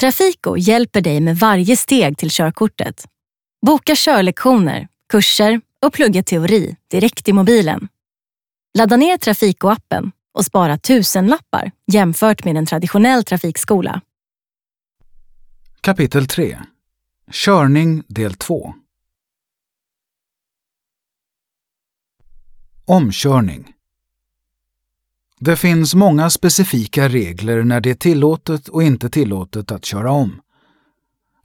Trafiko hjälper dig med varje steg till körkortet. Boka körlektioner, kurser och plugga teori direkt i mobilen. Ladda ner Trafiko-appen och spara tusenlappar jämfört med en traditionell trafikskola. Kapitel 3 Körning del 2 Omkörning det finns många specifika regler när det är tillåtet och inte tillåtet att köra om.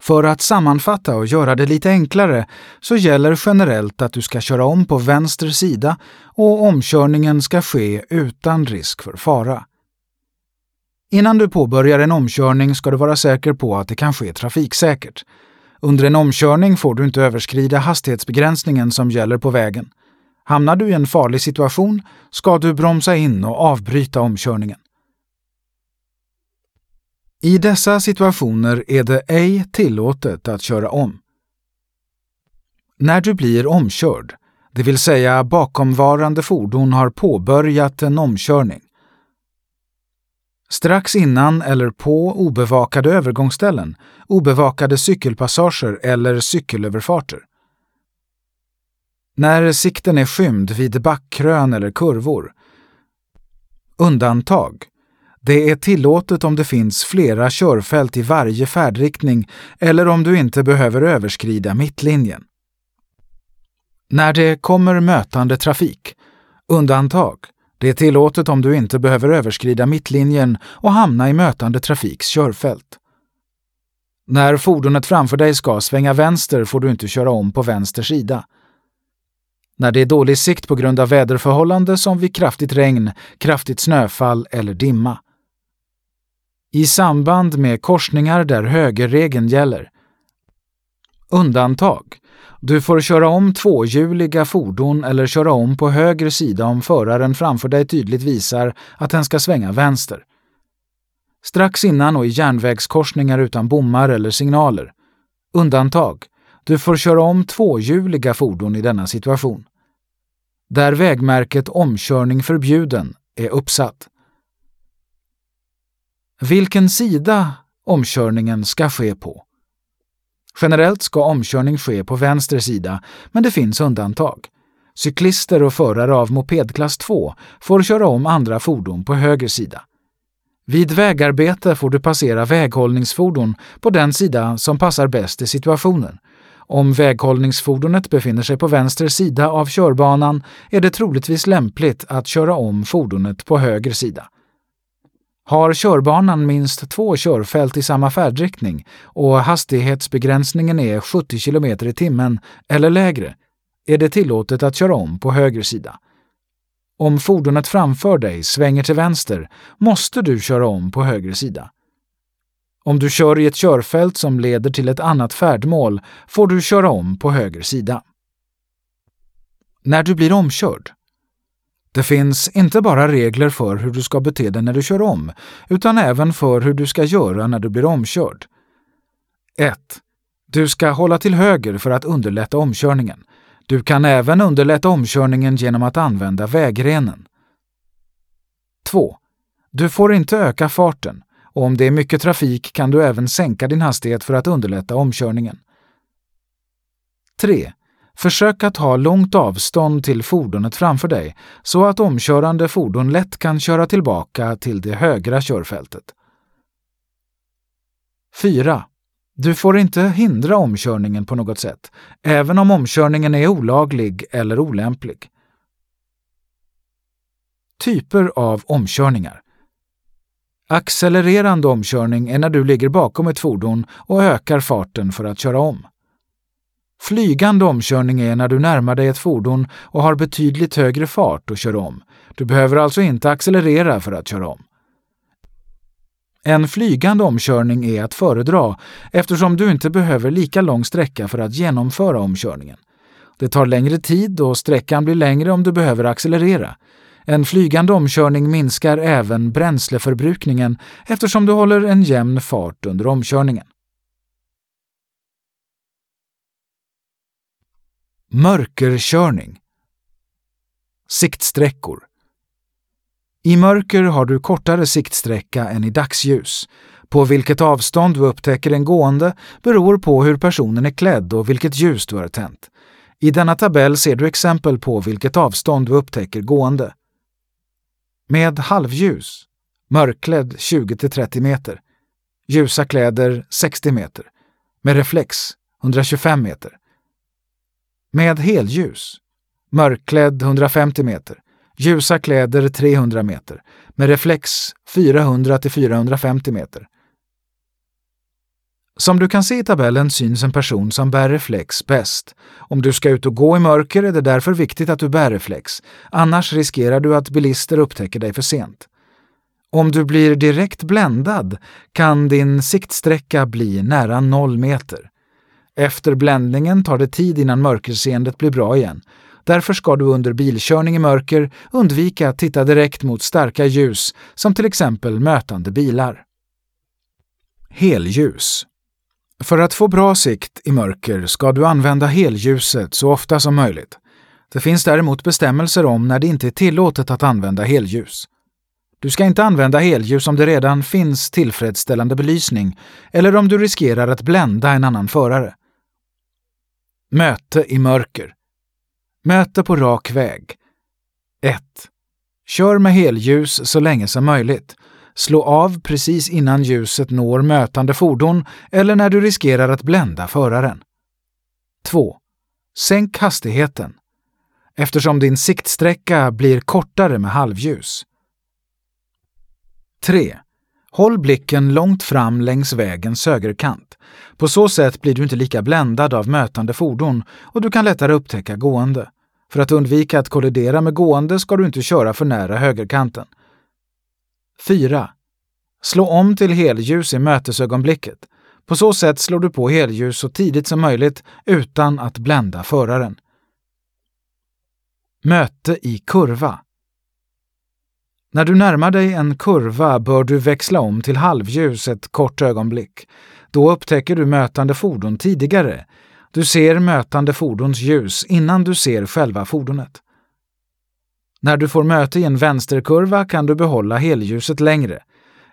För att sammanfatta och göra det lite enklare så gäller generellt att du ska köra om på vänster sida och omkörningen ska ske utan risk för fara. Innan du påbörjar en omkörning ska du vara säker på att det kan ske trafiksäkert. Under en omkörning får du inte överskrida hastighetsbegränsningen som gäller på vägen. Hamnar du i en farlig situation ska du bromsa in och avbryta omkörningen. I dessa situationer är det ej tillåtet att köra om. När du blir omkörd, det vill säga bakomvarande fordon har påbörjat en omkörning. Strax innan eller på obevakade övergångsställen, obevakade cykelpassager eller cykelöverfarter. När sikten är skymd vid backkrön eller kurvor. Undantag det är tillåtet om det finns flera körfält i varje färdriktning eller om du inte behöver överskrida mittlinjen. När det kommer mötande trafik. Undantag. Det är tillåtet om du inte behöver överskrida mittlinjen och hamna i mötande trafiks körfält. När fordonet framför dig ska svänga vänster får du inte köra om på vänster sida. När det är dålig sikt på grund av väderförhållande som vid kraftigt regn, kraftigt snöfall eller dimma i samband med korsningar där högerregeln gäller. Undantag. Du får köra om tvåhjuliga fordon eller köra om på höger sida om föraren framför dig tydligt visar att den ska svänga vänster. Strax innan och i järnvägskorsningar utan bommar eller signaler. Undantag. Du får köra om tvåhjuliga fordon i denna situation. Där vägmärket Omkörning förbjuden är uppsatt. Vilken sida omkörningen ska ske på. Generellt ska omkörning ske på vänster sida, men det finns undantag. Cyklister och förare av mopedklass 2 får köra om andra fordon på höger sida. Vid vägarbete får du passera väghållningsfordon på den sida som passar bäst i situationen. Om väghållningsfordonet befinner sig på vänster sida av körbanan är det troligtvis lämpligt att köra om fordonet på höger sida. Har körbanan minst två körfält i samma färdriktning och hastighetsbegränsningen är 70 km i timmen eller lägre är det tillåtet att köra om på höger sida. Om fordonet framför dig svänger till vänster måste du köra om på höger sida. Om du kör i ett körfält som leder till ett annat färdmål får du köra om på höger sida. När du blir omkörd det finns inte bara regler för hur du ska bete dig när du kör om, utan även för hur du ska göra när du blir omkörd. 1. Du ska hålla till höger för att underlätta omkörningen. Du kan även underlätta omkörningen genom att använda vägrenen. 2. Du får inte öka farten och om det är mycket trafik kan du även sänka din hastighet för att underlätta omkörningen. 3. Försök att ha långt avstånd till fordonet framför dig så att omkörande fordon lätt kan köra tillbaka till det högra körfältet. 4. Du får inte hindra omkörningen på något sätt, även om omkörningen är olaglig eller olämplig. Typer av omkörningar Accelererande omkörning är när du ligger bakom ett fordon och ökar farten för att köra om. Flygande omkörning är när du närmar dig ett fordon och har betydligt högre fart och kör om. Du behöver alltså inte accelerera för att köra om. En flygande omkörning är att föredra eftersom du inte behöver lika lång sträcka för att genomföra omkörningen. Det tar längre tid och sträckan blir längre om du behöver accelerera. En flygande omkörning minskar även bränsleförbrukningen eftersom du håller en jämn fart under omkörningen. Mörkerkörning Siktsträckor I mörker har du kortare siktsträcka än i dagsljus. På vilket avstånd du upptäcker en gående beror på hur personen är klädd och vilket ljus du har tänt. I denna tabell ser du exempel på vilket avstånd du upptäcker gående. Med halvljus, mörkklädd 20-30 meter, ljusa kläder 60 meter, med reflex 125 meter. Med helljus, mörkklädd 150 meter, ljusa kläder 300 meter, med reflex 400-450 meter. Som du kan se i tabellen syns en person som bär reflex bäst. Om du ska ut och gå i mörker är det därför viktigt att du bär reflex, annars riskerar du att bilister upptäcker dig för sent. Om du blir direkt bländad kan din siktsträcka bli nära noll meter. Efter bländningen tar det tid innan mörkerseendet blir bra igen. Därför ska du under bilkörning i mörker undvika att titta direkt mot starka ljus, som till exempel mötande bilar. Helljus för att få bra sikt i mörker ska du använda helljuset så ofta som möjligt. Det finns däremot bestämmelser om när det inte är tillåtet att använda helljus. Du ska inte använda helljus om det redan finns tillfredsställande belysning eller om du riskerar att blända en annan förare. Möte i mörker. Möte på rak väg. 1. Kör med helljus så länge som möjligt. Slå av precis innan ljuset når mötande fordon eller när du riskerar att blända föraren. 2. Sänk hastigheten eftersom din siktsträcka blir kortare med halvljus. 3. Håll blicken långt fram längs vägens högerkant. På så sätt blir du inte lika bländad av mötande fordon och du kan lättare upptäcka gående. För att undvika att kollidera med gående ska du inte köra för nära högerkanten. 4. Slå om till helljus i mötesögonblicket. På så sätt slår du på helljus så tidigt som möjligt utan att blända föraren. Möte i kurva när du närmar dig en kurva bör du växla om till halvljus ett kort ögonblick. Då upptäcker du mötande fordon tidigare. Du ser mötande fordons ljus innan du ser själva fordonet. När du får möte i en vänsterkurva kan du behålla helljuset längre.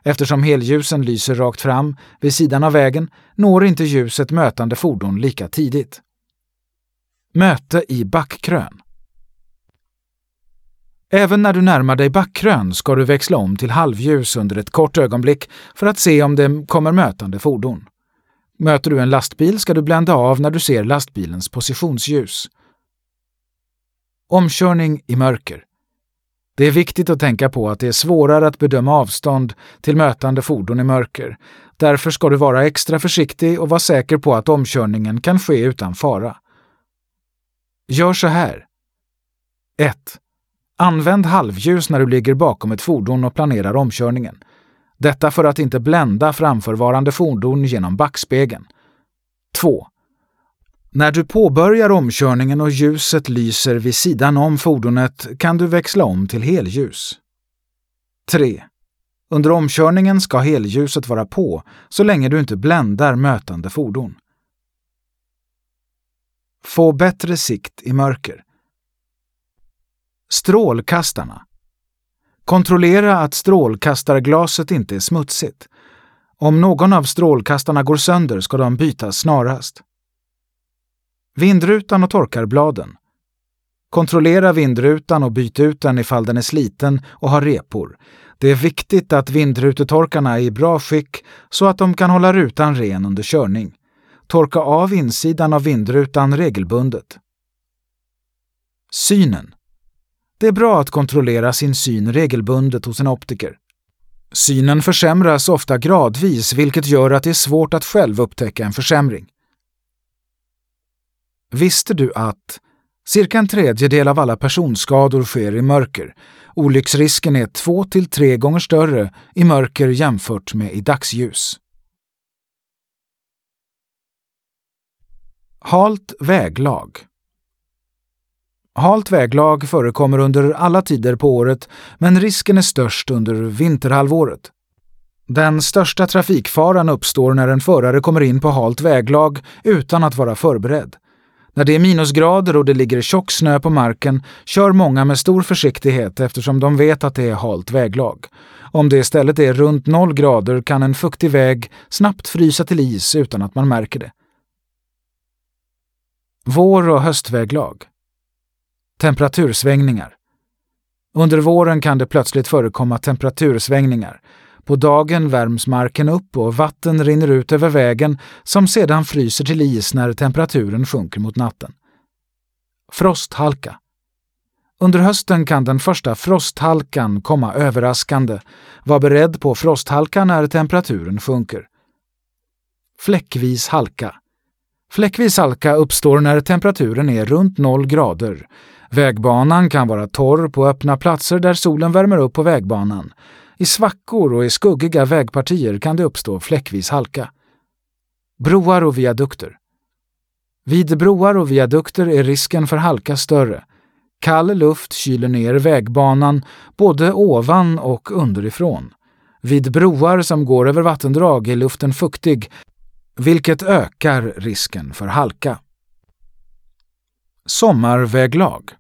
Eftersom helljusen lyser rakt fram vid sidan av vägen når inte ljuset mötande fordon lika tidigt. Möte i backkrön Även när du närmar dig backkrön ska du växla om till halvljus under ett kort ögonblick för att se om det kommer mötande fordon. Möter du en lastbil ska du blända av när du ser lastbilens positionsljus. Omkörning i mörker. Det är viktigt att tänka på att det är svårare att bedöma avstånd till mötande fordon i mörker. Därför ska du vara extra försiktig och vara säker på att omkörningen kan ske utan fara. Gör så här. 1. Använd halvljus när du ligger bakom ett fordon och planerar omkörningen. Detta för att inte blända framförvarande fordon genom backspegeln. 2. När du påbörjar omkörningen och ljuset lyser vid sidan om fordonet kan du växla om till helljus. 3. Under omkörningen ska helljuset vara på så länge du inte bländar mötande fordon. Få bättre sikt i mörker. Strålkastarna. Kontrollera att strålkastarglaset inte är smutsigt. Om någon av strålkastarna går sönder ska de bytas snarast. Vindrutan och torkarbladen. Kontrollera vindrutan och byt ut den ifall den är sliten och har repor. Det är viktigt att vindrutetorkarna är i bra skick så att de kan hålla rutan ren under körning. Torka av insidan av vindrutan regelbundet. Synen. Det är bra att kontrollera sin syn regelbundet hos en optiker. Synen försämras ofta gradvis vilket gör att det är svårt att själv upptäcka en försämring. Visste du att cirka en tredjedel av alla personskador sker i mörker? Olycksrisken är två till tre gånger större i mörker jämfört med i dagsljus. Halt väglag Halt väglag förekommer under alla tider på året, men risken är störst under vinterhalvåret. Den största trafikfaran uppstår när en förare kommer in på halt väglag utan att vara förberedd. När det är minusgrader och det ligger tjock snö på marken kör många med stor försiktighet eftersom de vet att det är halt väglag. Om det istället är runt noll grader kan en fuktig väg snabbt frysa till is utan att man märker det. Vår och höstväglag. Temperatursvängningar. Under våren kan det plötsligt förekomma temperatursvängningar. På dagen värms marken upp och vatten rinner ut över vägen som sedan fryser till is när temperaturen sjunker mot natten. Frosthalka. Under hösten kan den första frosthalkan komma överraskande. Var beredd på frosthalka när temperaturen sjunker. Fläckvis halka. Fläckvis halka uppstår när temperaturen är runt 0 grader. Vägbanan kan vara torr på öppna platser där solen värmer upp på vägbanan. I svackor och i skuggiga vägpartier kan det uppstå fläckvis halka. Broar och viadukter. Vid broar och viadukter är risken för halka större. Kall luft kyler ner vägbanan både ovan och underifrån. Vid broar som går över vattendrag är luften fuktig, vilket ökar risken för halka. Sommarväglag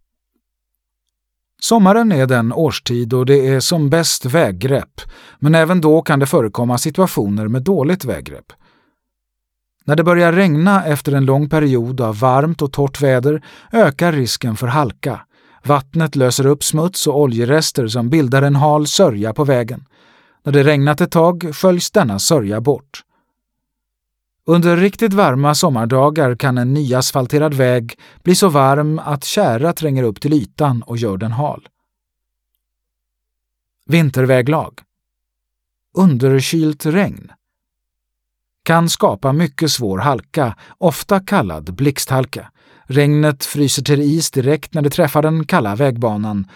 Sommaren är den årstid då det är som bäst väggrepp, men även då kan det förekomma situationer med dåligt väggrepp. När det börjar regna efter en lång period av varmt och torrt väder ökar risken för halka. Vattnet löser upp smuts och oljerester som bildar en hal sörja på vägen. När det regnat ett tag sköljs denna sörja bort. Under riktigt varma sommardagar kan en nyasfalterad väg bli så varm att kära tränger upp till ytan och gör den hal. Vinterväglag Underkylt regn kan skapa mycket svår halka, ofta kallad blixthalka. Regnet fryser till is direkt när det träffar den kalla vägbanan.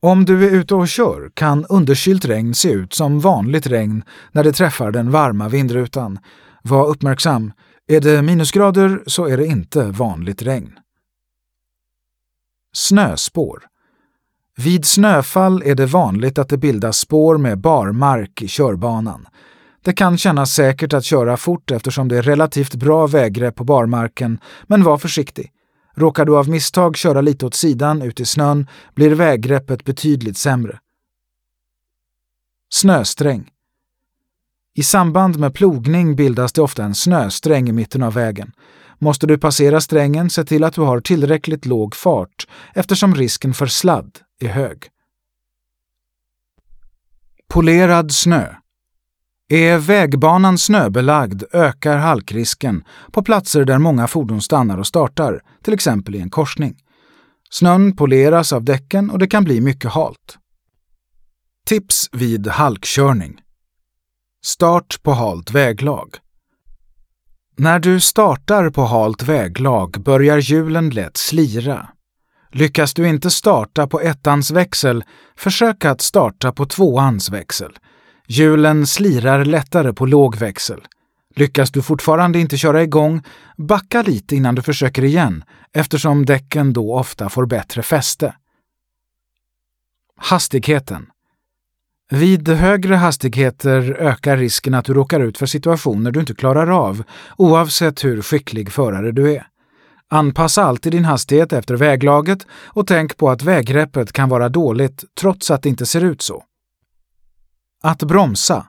Om du är ute och kör kan underkylt regn se ut som vanligt regn när det träffar den varma vindrutan. Var uppmärksam. Är det minusgrader så är det inte vanligt regn. Snöspår. Vid snöfall är det vanligt att det bildas spår med barmark i körbanan. Det kan kännas säkert att köra fort eftersom det är relativt bra väggrepp på barmarken, men var försiktig. Råkar du av misstag köra lite åt sidan ut i snön blir väggreppet betydligt sämre. Snösträng. I samband med plogning bildas det ofta en snösträng i mitten av vägen. Måste du passera strängen, se till att du har tillräckligt låg fart eftersom risken för sladd är hög. Polerad snö. Är vägbanan snöbelagd ökar halkrisken på platser där många fordon stannar och startar, till exempel i en korsning. Snön poleras av däcken och det kan bli mycket halt. Tips vid halkkörning. Start på halt väglag. När du startar på halt väglag börjar hjulen lätt slira. Lyckas du inte starta på ettans växel, försök att starta på tvåans växel. Hjulen slirar lättare på låg växel. Lyckas du fortfarande inte köra igång, backa lite innan du försöker igen eftersom däcken då ofta får bättre fäste. Hastigheten. Vid högre hastigheter ökar risken att du råkar ut för situationer du inte klarar av, oavsett hur skicklig förare du är. Anpassa alltid din hastighet efter väglaget och tänk på att väggreppet kan vara dåligt trots att det inte ser ut så. Att bromsa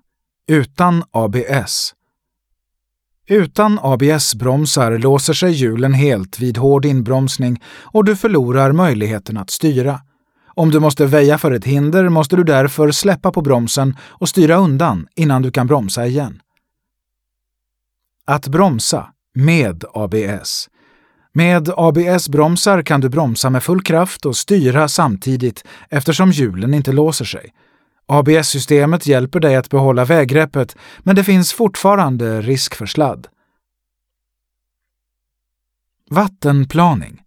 utan ABS. Utan ABS-bromsar låser sig hjulen helt vid hård inbromsning och du förlorar möjligheten att styra. Om du måste väja för ett hinder måste du därför släppa på bromsen och styra undan innan du kan bromsa igen. Att bromsa med ABS. Med ABS-bromsar kan du bromsa med full kraft och styra samtidigt eftersom hjulen inte låser sig. ABS-systemet hjälper dig att behålla väggreppet, men det finns fortfarande risk för sladd. Vattenplaning.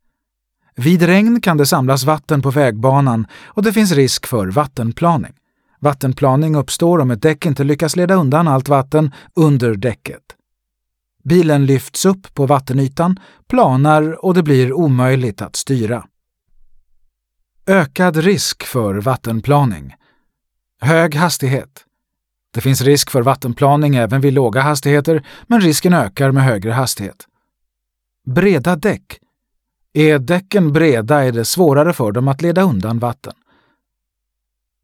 Vid regn kan det samlas vatten på vägbanan och det finns risk för vattenplaning. Vattenplaning uppstår om ett däck inte lyckas leda undan allt vatten under däcket. Bilen lyfts upp på vattenytan, planar och det blir omöjligt att styra. Ökad risk för vattenplaning. Hög hastighet. Det finns risk för vattenplaning även vid låga hastigheter, men risken ökar med högre hastighet. Breda däck. Är däcken breda är det svårare för dem att leda undan vatten.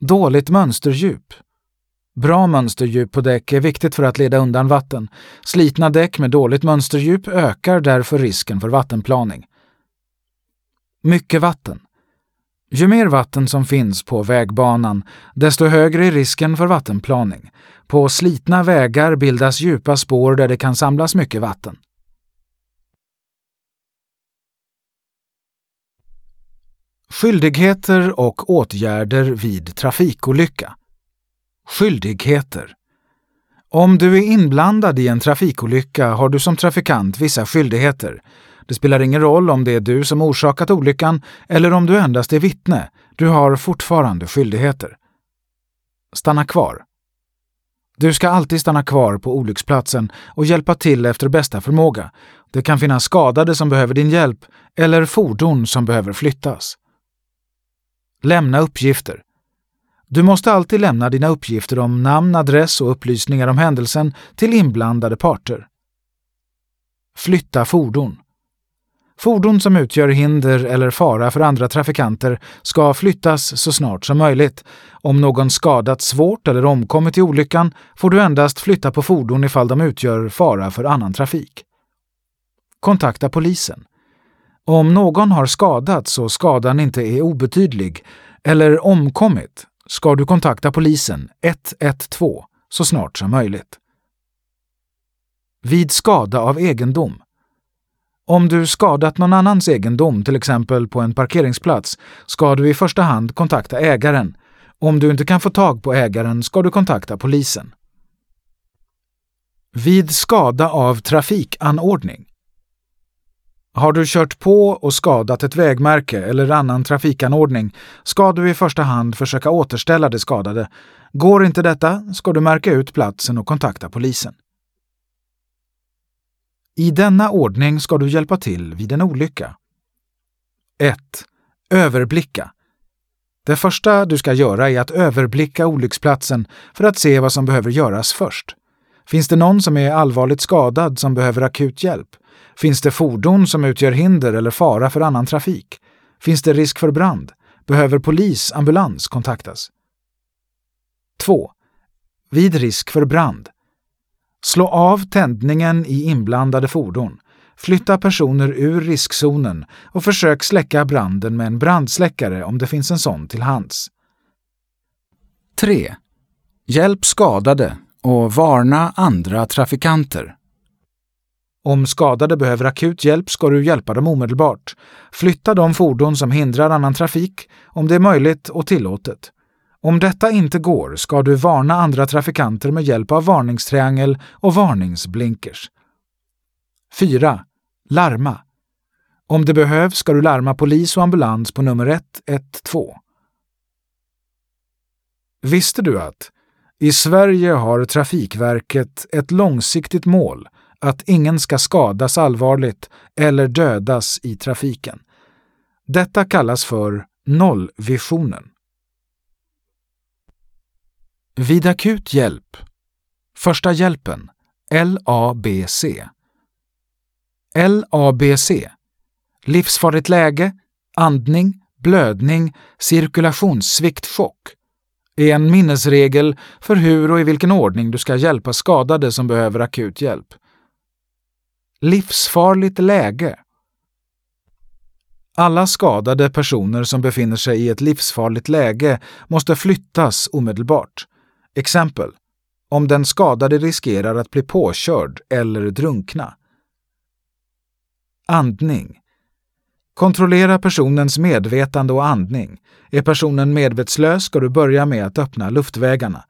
Dåligt mönsterdjup. Bra mönsterdjup på däck är viktigt för att leda undan vatten. Slitna däck med dåligt mönsterdjup ökar därför risken för vattenplaning. Mycket vatten. Ju mer vatten som finns på vägbanan, desto högre är risken för vattenplaning. På slitna vägar bildas djupa spår där det kan samlas mycket vatten. Skyldigheter och åtgärder vid trafikolycka. Skyldigheter. Om du är inblandad i en trafikolycka har du som trafikant vissa skyldigheter. Det spelar ingen roll om det är du som orsakat olyckan eller om du endast är vittne. Du har fortfarande skyldigheter. Stanna kvar. Du ska alltid stanna kvar på olycksplatsen och hjälpa till efter bästa förmåga. Det kan finnas skadade som behöver din hjälp eller fordon som behöver flyttas. Lämna uppgifter. Du måste alltid lämna dina uppgifter om namn, adress och upplysningar om händelsen till inblandade parter. Flytta fordon. Fordon som utgör hinder eller fara för andra trafikanter ska flyttas så snart som möjligt. Om någon skadats svårt eller omkommit i olyckan får du endast flytta på fordon ifall de utgör fara för annan trafik. Kontakta polisen. Om någon har skadats och skadan inte är obetydlig eller omkommit ska du kontakta polisen 112 så snart som möjligt. Vid skada av egendom. Om du skadat någon annans egendom, till exempel på en parkeringsplats, ska du i första hand kontakta ägaren. Om du inte kan få tag på ägaren ska du kontakta polisen. Vid skada av trafikanordning. Har du kört på och skadat ett vägmärke eller annan trafikanordning ska du i första hand försöka återställa det skadade. Går inte detta ska du märka ut platsen och kontakta polisen. I denna ordning ska du hjälpa till vid en olycka. 1. Överblicka. Det första du ska göra är att överblicka olycksplatsen för att se vad som behöver göras först. Finns det någon som är allvarligt skadad som behöver akut hjälp? Finns det fordon som utgör hinder eller fara för annan trafik? Finns det risk för brand? Behöver polis, ambulans kontaktas? 2. Vid risk för brand. Slå av tändningen i inblandade fordon. Flytta personer ur riskzonen och försök släcka branden med en brandsläckare om det finns en sån till hands. 3. Hjälp skadade och varna andra trafikanter. Om skadade behöver akut hjälp ska du hjälpa dem omedelbart. Flytta de fordon som hindrar annan trafik om det är möjligt och tillåtet. Om detta inte går ska du varna andra trafikanter med hjälp av varningstriangel och varningsblinkers. 4. Larma. Om det behövs ska du larma polis och ambulans på nummer 112. Visste du att i Sverige har Trafikverket ett långsiktigt mål att ingen ska skadas allvarligt eller dödas i trafiken. Detta kallas för nollvisionen. Vid akut hjälp Första hjälpen LABC LABC Livsfarligt läge, andning, blödning, cirkulationssvikt, chock är en minnesregel för hur och i vilken ordning du ska hjälpa skadade som behöver akut hjälp. Livsfarligt läge. Alla skadade personer som befinner sig i ett livsfarligt läge måste flyttas omedelbart. Exempel. Om den skadade riskerar att bli påkörd eller drunkna. Andning. Kontrollera personens medvetande och andning. Är personen medvetslös ska du börja med att öppna luftvägarna.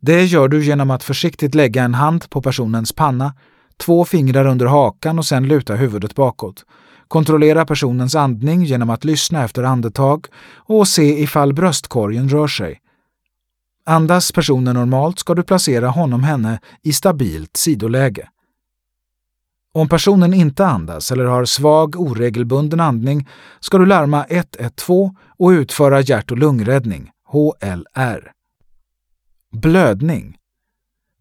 Det gör du genom att försiktigt lägga en hand på personens panna två fingrar under hakan och sen luta huvudet bakåt. Kontrollera personens andning genom att lyssna efter andetag och se ifall bröstkorgen rör sig. Andas personen normalt ska du placera honom/henne i stabilt sidoläge. Om personen inte andas eller har svag oregelbunden andning ska du larma 112 och utföra hjärt och lungräddning, HLR. Blödning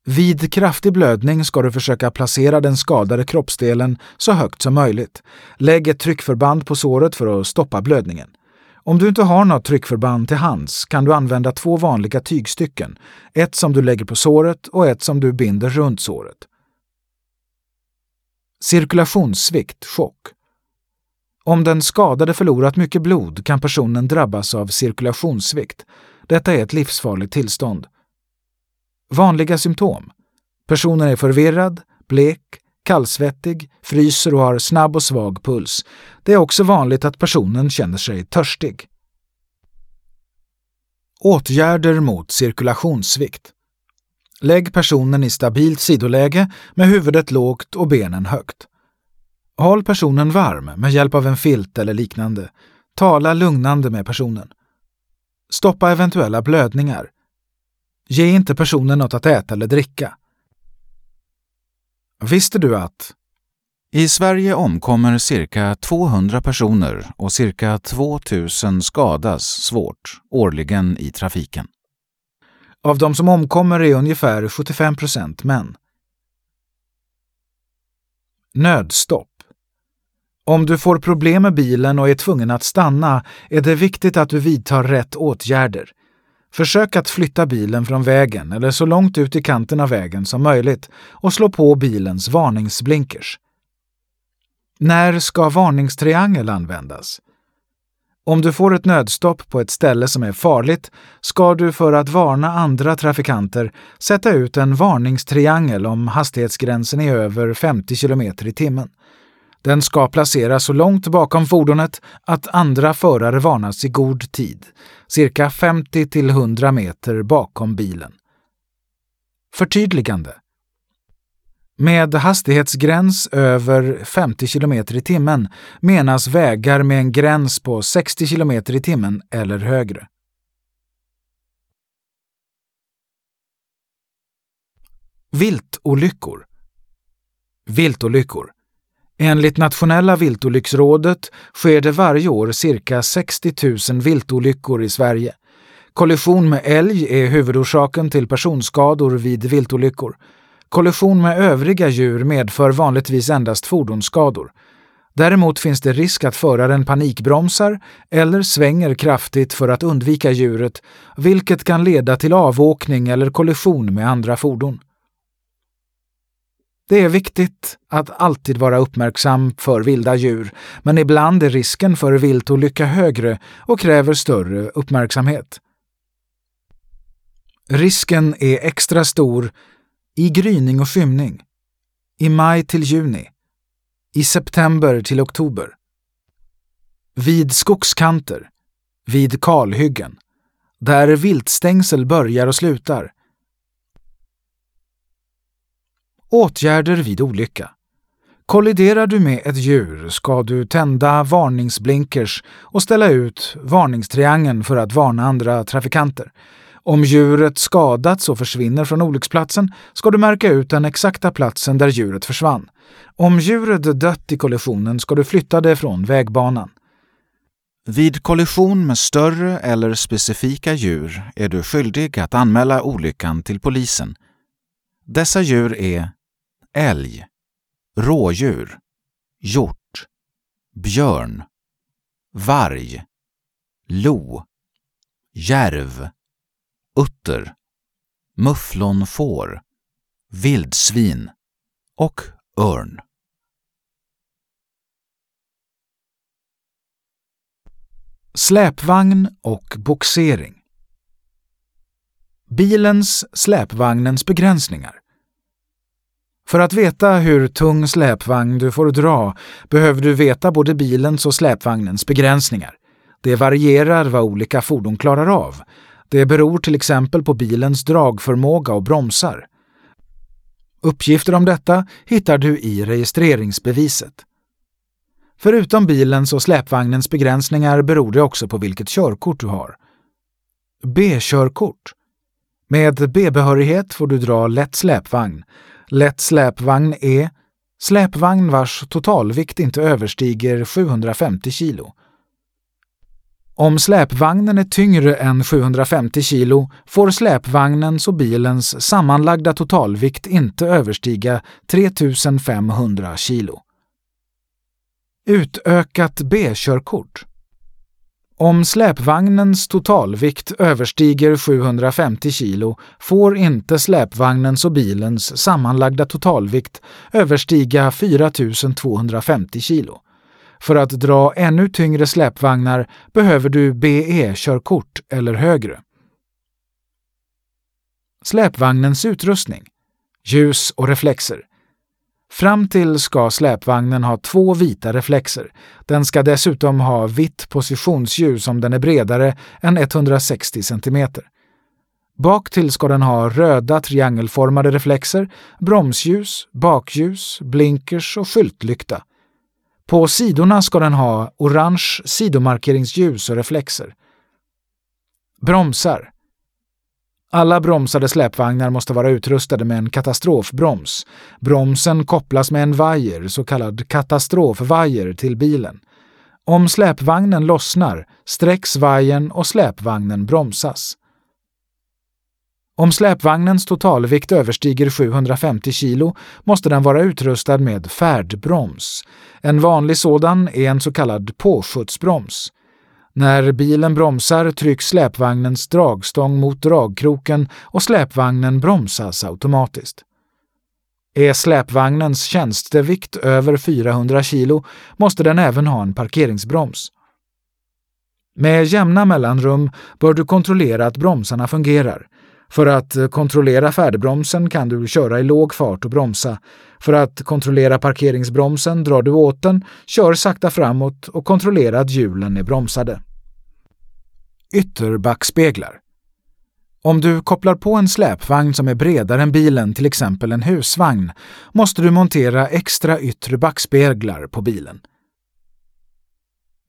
vid kraftig blödning ska du försöka placera den skadade kroppsdelen så högt som möjligt. Lägg ett tryckförband på såret för att stoppa blödningen. Om du inte har något tryckförband till hands kan du använda två vanliga tygstycken, ett som du lägger på såret och ett som du binder runt såret. Cirkulationssvikt, chock. Om den skadade förlorat mycket blod kan personen drabbas av cirkulationssvikt. Detta är ett livsfarligt tillstånd. Vanliga symptom. Personen är förvirrad, blek, kallsvettig, fryser och har snabb och svag puls. Det är också vanligt att personen känner sig törstig. Åtgärder mot cirkulationssvikt. Lägg personen i stabilt sidoläge med huvudet lågt och benen högt. Håll personen varm med hjälp av en filt eller liknande. Tala lugnande med personen. Stoppa eventuella blödningar. Ge inte personen något att äta eller dricka. Visste du att i Sverige omkommer cirka 200 personer och cirka 2000 skadas svårt årligen i trafiken. Av de som omkommer är ungefär 75 procent män. Nödstopp. Om du får problem med bilen och är tvungen att stanna är det viktigt att du vidtar rätt åtgärder. Försök att flytta bilen från vägen eller så långt ut i kanten av vägen som möjligt och slå på bilens varningsblinkers. När ska varningstriangel användas? Om du får ett nödstopp på ett ställe som är farligt ska du för att varna andra trafikanter sätta ut en varningstriangel om hastighetsgränsen är över 50 km i timmen. Den ska placeras så långt bakom fordonet att andra förare varnas i god tid, cirka 50 till 100 meter bakom bilen. Förtydligande. Med hastighetsgräns över 50 km i timmen menas vägar med en gräns på 60 km i timmen eller högre. Viltolyckor Viltolyckor Enligt Nationella viltolycksrådet sker det varje år cirka 60 000 viltolyckor i Sverige. Kollision med älg är huvudorsaken till personskador vid viltolyckor. Kollision med övriga djur medför vanligtvis endast fordonsskador. Däremot finns det risk att föraren panikbromsar eller svänger kraftigt för att undvika djuret, vilket kan leda till avåkning eller kollision med andra fordon. Det är viktigt att alltid vara uppmärksam för vilda djur, men ibland är risken för viltolycka högre och kräver större uppmärksamhet. Risken är extra stor i gryning och skymning, i maj till juni, i september till oktober, vid skogskanter, vid kalhyggen, där viltstängsel börjar och slutar, Åtgärder vid olycka. Kolliderar du med ett djur ska du tända varningsblinkers och ställa ut varningstriangeln för att varna andra trafikanter. Om djuret skadats och försvinner från olycksplatsen ska du märka ut den exakta platsen där djuret försvann. Om djuret dött i kollisionen ska du flytta det från vägbanan. Vid kollision med större eller specifika djur är du skyldig att anmäla olyckan till polisen. Dessa djur är älg, rådjur, hjort, björn, varg, lo, järv, utter, mufflonfår, vildsvin och örn. Släpvagn och boxering Bilens, släpvagnens begränsningar för att veta hur tung släpvagn du får dra behöver du veta både bilens och släpvagnens begränsningar. Det varierar vad olika fordon klarar av. Det beror till exempel på bilens dragförmåga och bromsar. Uppgifter om detta hittar du i registreringsbeviset. Förutom bilens och släpvagnens begränsningar beror det också på vilket körkort du har. B-körkort. Med B-behörighet får du dra lätt släpvagn Lätt släpvagn är släpvagn vars totalvikt inte överstiger 750 kilo. Om släpvagnen är tyngre än 750 kilo får släpvagnens och bilens sammanlagda totalvikt inte överstiga 3500 kilo. Utökat B-körkort om släpvagnens totalvikt överstiger 750 kilo får inte släpvagnens och bilens sammanlagda totalvikt överstiga 4250 kilo. För att dra ännu tyngre släpvagnar behöver du BE-körkort eller högre. Släpvagnens utrustning Ljus och reflexer Fram till ska släpvagnen ha två vita reflexer. Den ska dessutom ha vitt positionsljus om den är bredare än 160 cm. Bak till ska den ha röda triangelformade reflexer, bromsljus, bakljus, blinkers och skyltlykta. På sidorna ska den ha orange sidomarkeringsljus och reflexer. Bromsar alla bromsade släpvagnar måste vara utrustade med en katastrofbroms. Bromsen kopplas med en vajer, så kallad katastrofvajer, till bilen. Om släpvagnen lossnar sträcks vajern och släpvagnen bromsas. Om släpvagnens totalvikt överstiger 750 kilo måste den vara utrustad med färdbroms. En vanlig sådan är en så kallad påskjutsbroms. När bilen bromsar trycks släpvagnens dragstång mot dragkroken och släpvagnen bromsas automatiskt. Är släpvagnens tjänstevikt över 400 kilo måste den även ha en parkeringsbroms. Med jämna mellanrum bör du kontrollera att bromsarna fungerar. För att kontrollera färdbromsen kan du köra i låg fart och bromsa. För att kontrollera parkeringsbromsen drar du åt den, kör sakta framåt och kontrollera att hjulen är bromsade. Ytterbackspeglar. Om du kopplar på en släpvagn som är bredare än bilen, till exempel en husvagn, måste du montera extra yttre backspeglar på bilen.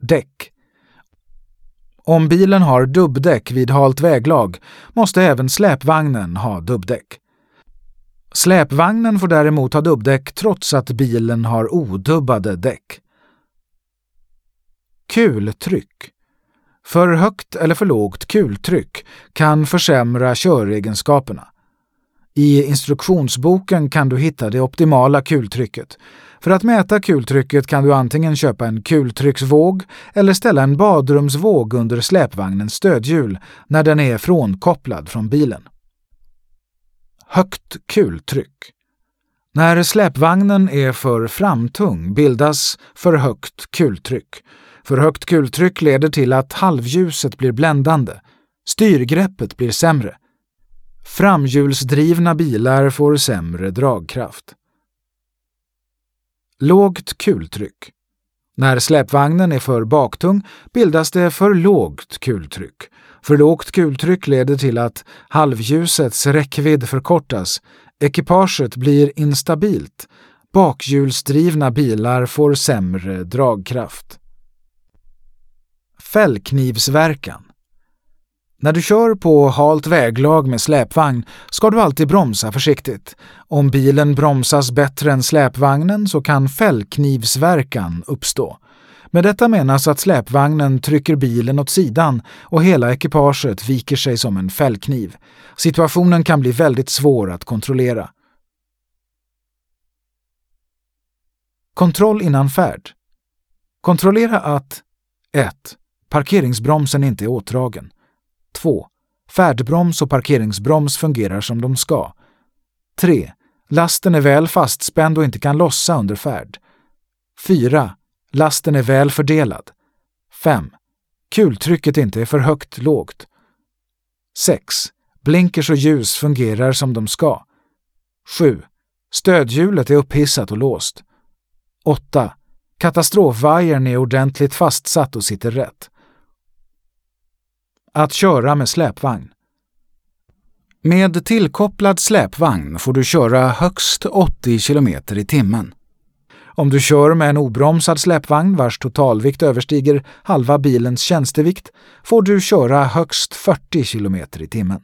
Däck. Om bilen har dubbdäck vid halt väglag måste även släpvagnen ha dubbdäck. Släpvagnen får däremot ha dubbdäck trots att bilen har odubbade däck. Kultryck. För högt eller för lågt kultryck kan försämra köregenskaperna. I instruktionsboken kan du hitta det optimala kultrycket. För att mäta kultrycket kan du antingen köpa en kultrycksvåg eller ställa en badrumsvåg under släpvagnens stödhjul när den är frånkopplad från bilen. Högt kultryck När släpvagnen är för framtung bildas för högt kultryck för högt kultryck leder till att halvljuset blir bländande. Styrgreppet blir sämre. Framhjulsdrivna bilar får sämre dragkraft. Lågt kultryck. När släpvagnen är för baktung bildas det för lågt kultryck. För lågt kultryck leder till att halvljusets räckvidd förkortas, ekipaget blir instabilt, bakhjulsdrivna bilar får sämre dragkraft. Fällknivsverkan. När du kör på halt väglag med släpvagn ska du alltid bromsa försiktigt. Om bilen bromsas bättre än släpvagnen så kan fällknivsverkan uppstå. Med detta menas att släpvagnen trycker bilen åt sidan och hela ekipaget viker sig som en fällkniv. Situationen kan bli väldigt svår att kontrollera. Kontroll innan färd. Kontrollera att 1. Parkeringsbromsen inte är åtdragen. 2. Färdbroms och parkeringsbroms fungerar som de ska. 3. Lasten är väl fastspänd och inte kan lossa under färd. 4. Lasten är väl fördelad. 5. Kultrycket inte är för högt lågt. 6. Blinkers och ljus fungerar som de ska. 7. Stödhjulet är upphissat och låst. 8. Katastrofvajern är ordentligt fastsatt och sitter rätt. Att köra med släpvagn. Med tillkopplad släpvagn får du köra högst 80 km i timmen. Om du kör med en obromsad släpvagn vars totalvikt överstiger halva bilens tjänstevikt får du köra högst 40 km i timmen.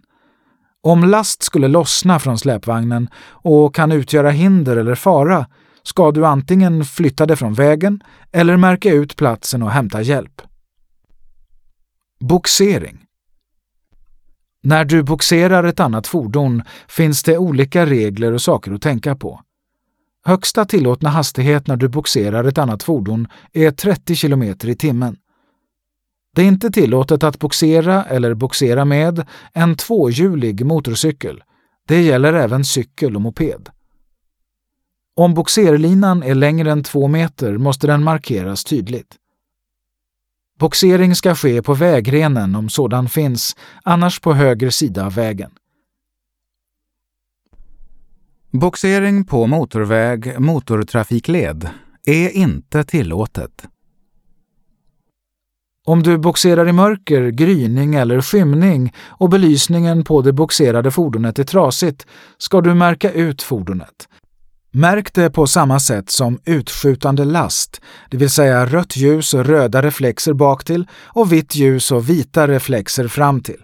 Om last skulle lossna från släpvagnen och kan utgöra hinder eller fara ska du antingen flytta det från vägen eller märka ut platsen och hämta hjälp. Boxering när du boxerar ett annat fordon finns det olika regler och saker att tänka på. Högsta tillåtna hastighet när du boxerar ett annat fordon är 30 km i timmen. Det är inte tillåtet att boxera eller boxera med en tvåhjulig motorcykel. Det gäller även cykel och moped. Om boxerlinan är längre än två meter måste den markeras tydligt. Boxering ska ske på vägrenen om sådan finns, annars på höger sida av vägen. Boxering på motorväg, motortrafikled är inte tillåtet. Om du boxerar i mörker, gryning eller skymning och belysningen på det boxerade fordonet är trasigt ska du märka ut fordonet. Märk det på samma sätt som utskjutande last, det vill säga rött ljus och röda reflexer baktill och vitt ljus och vita reflexer framtill.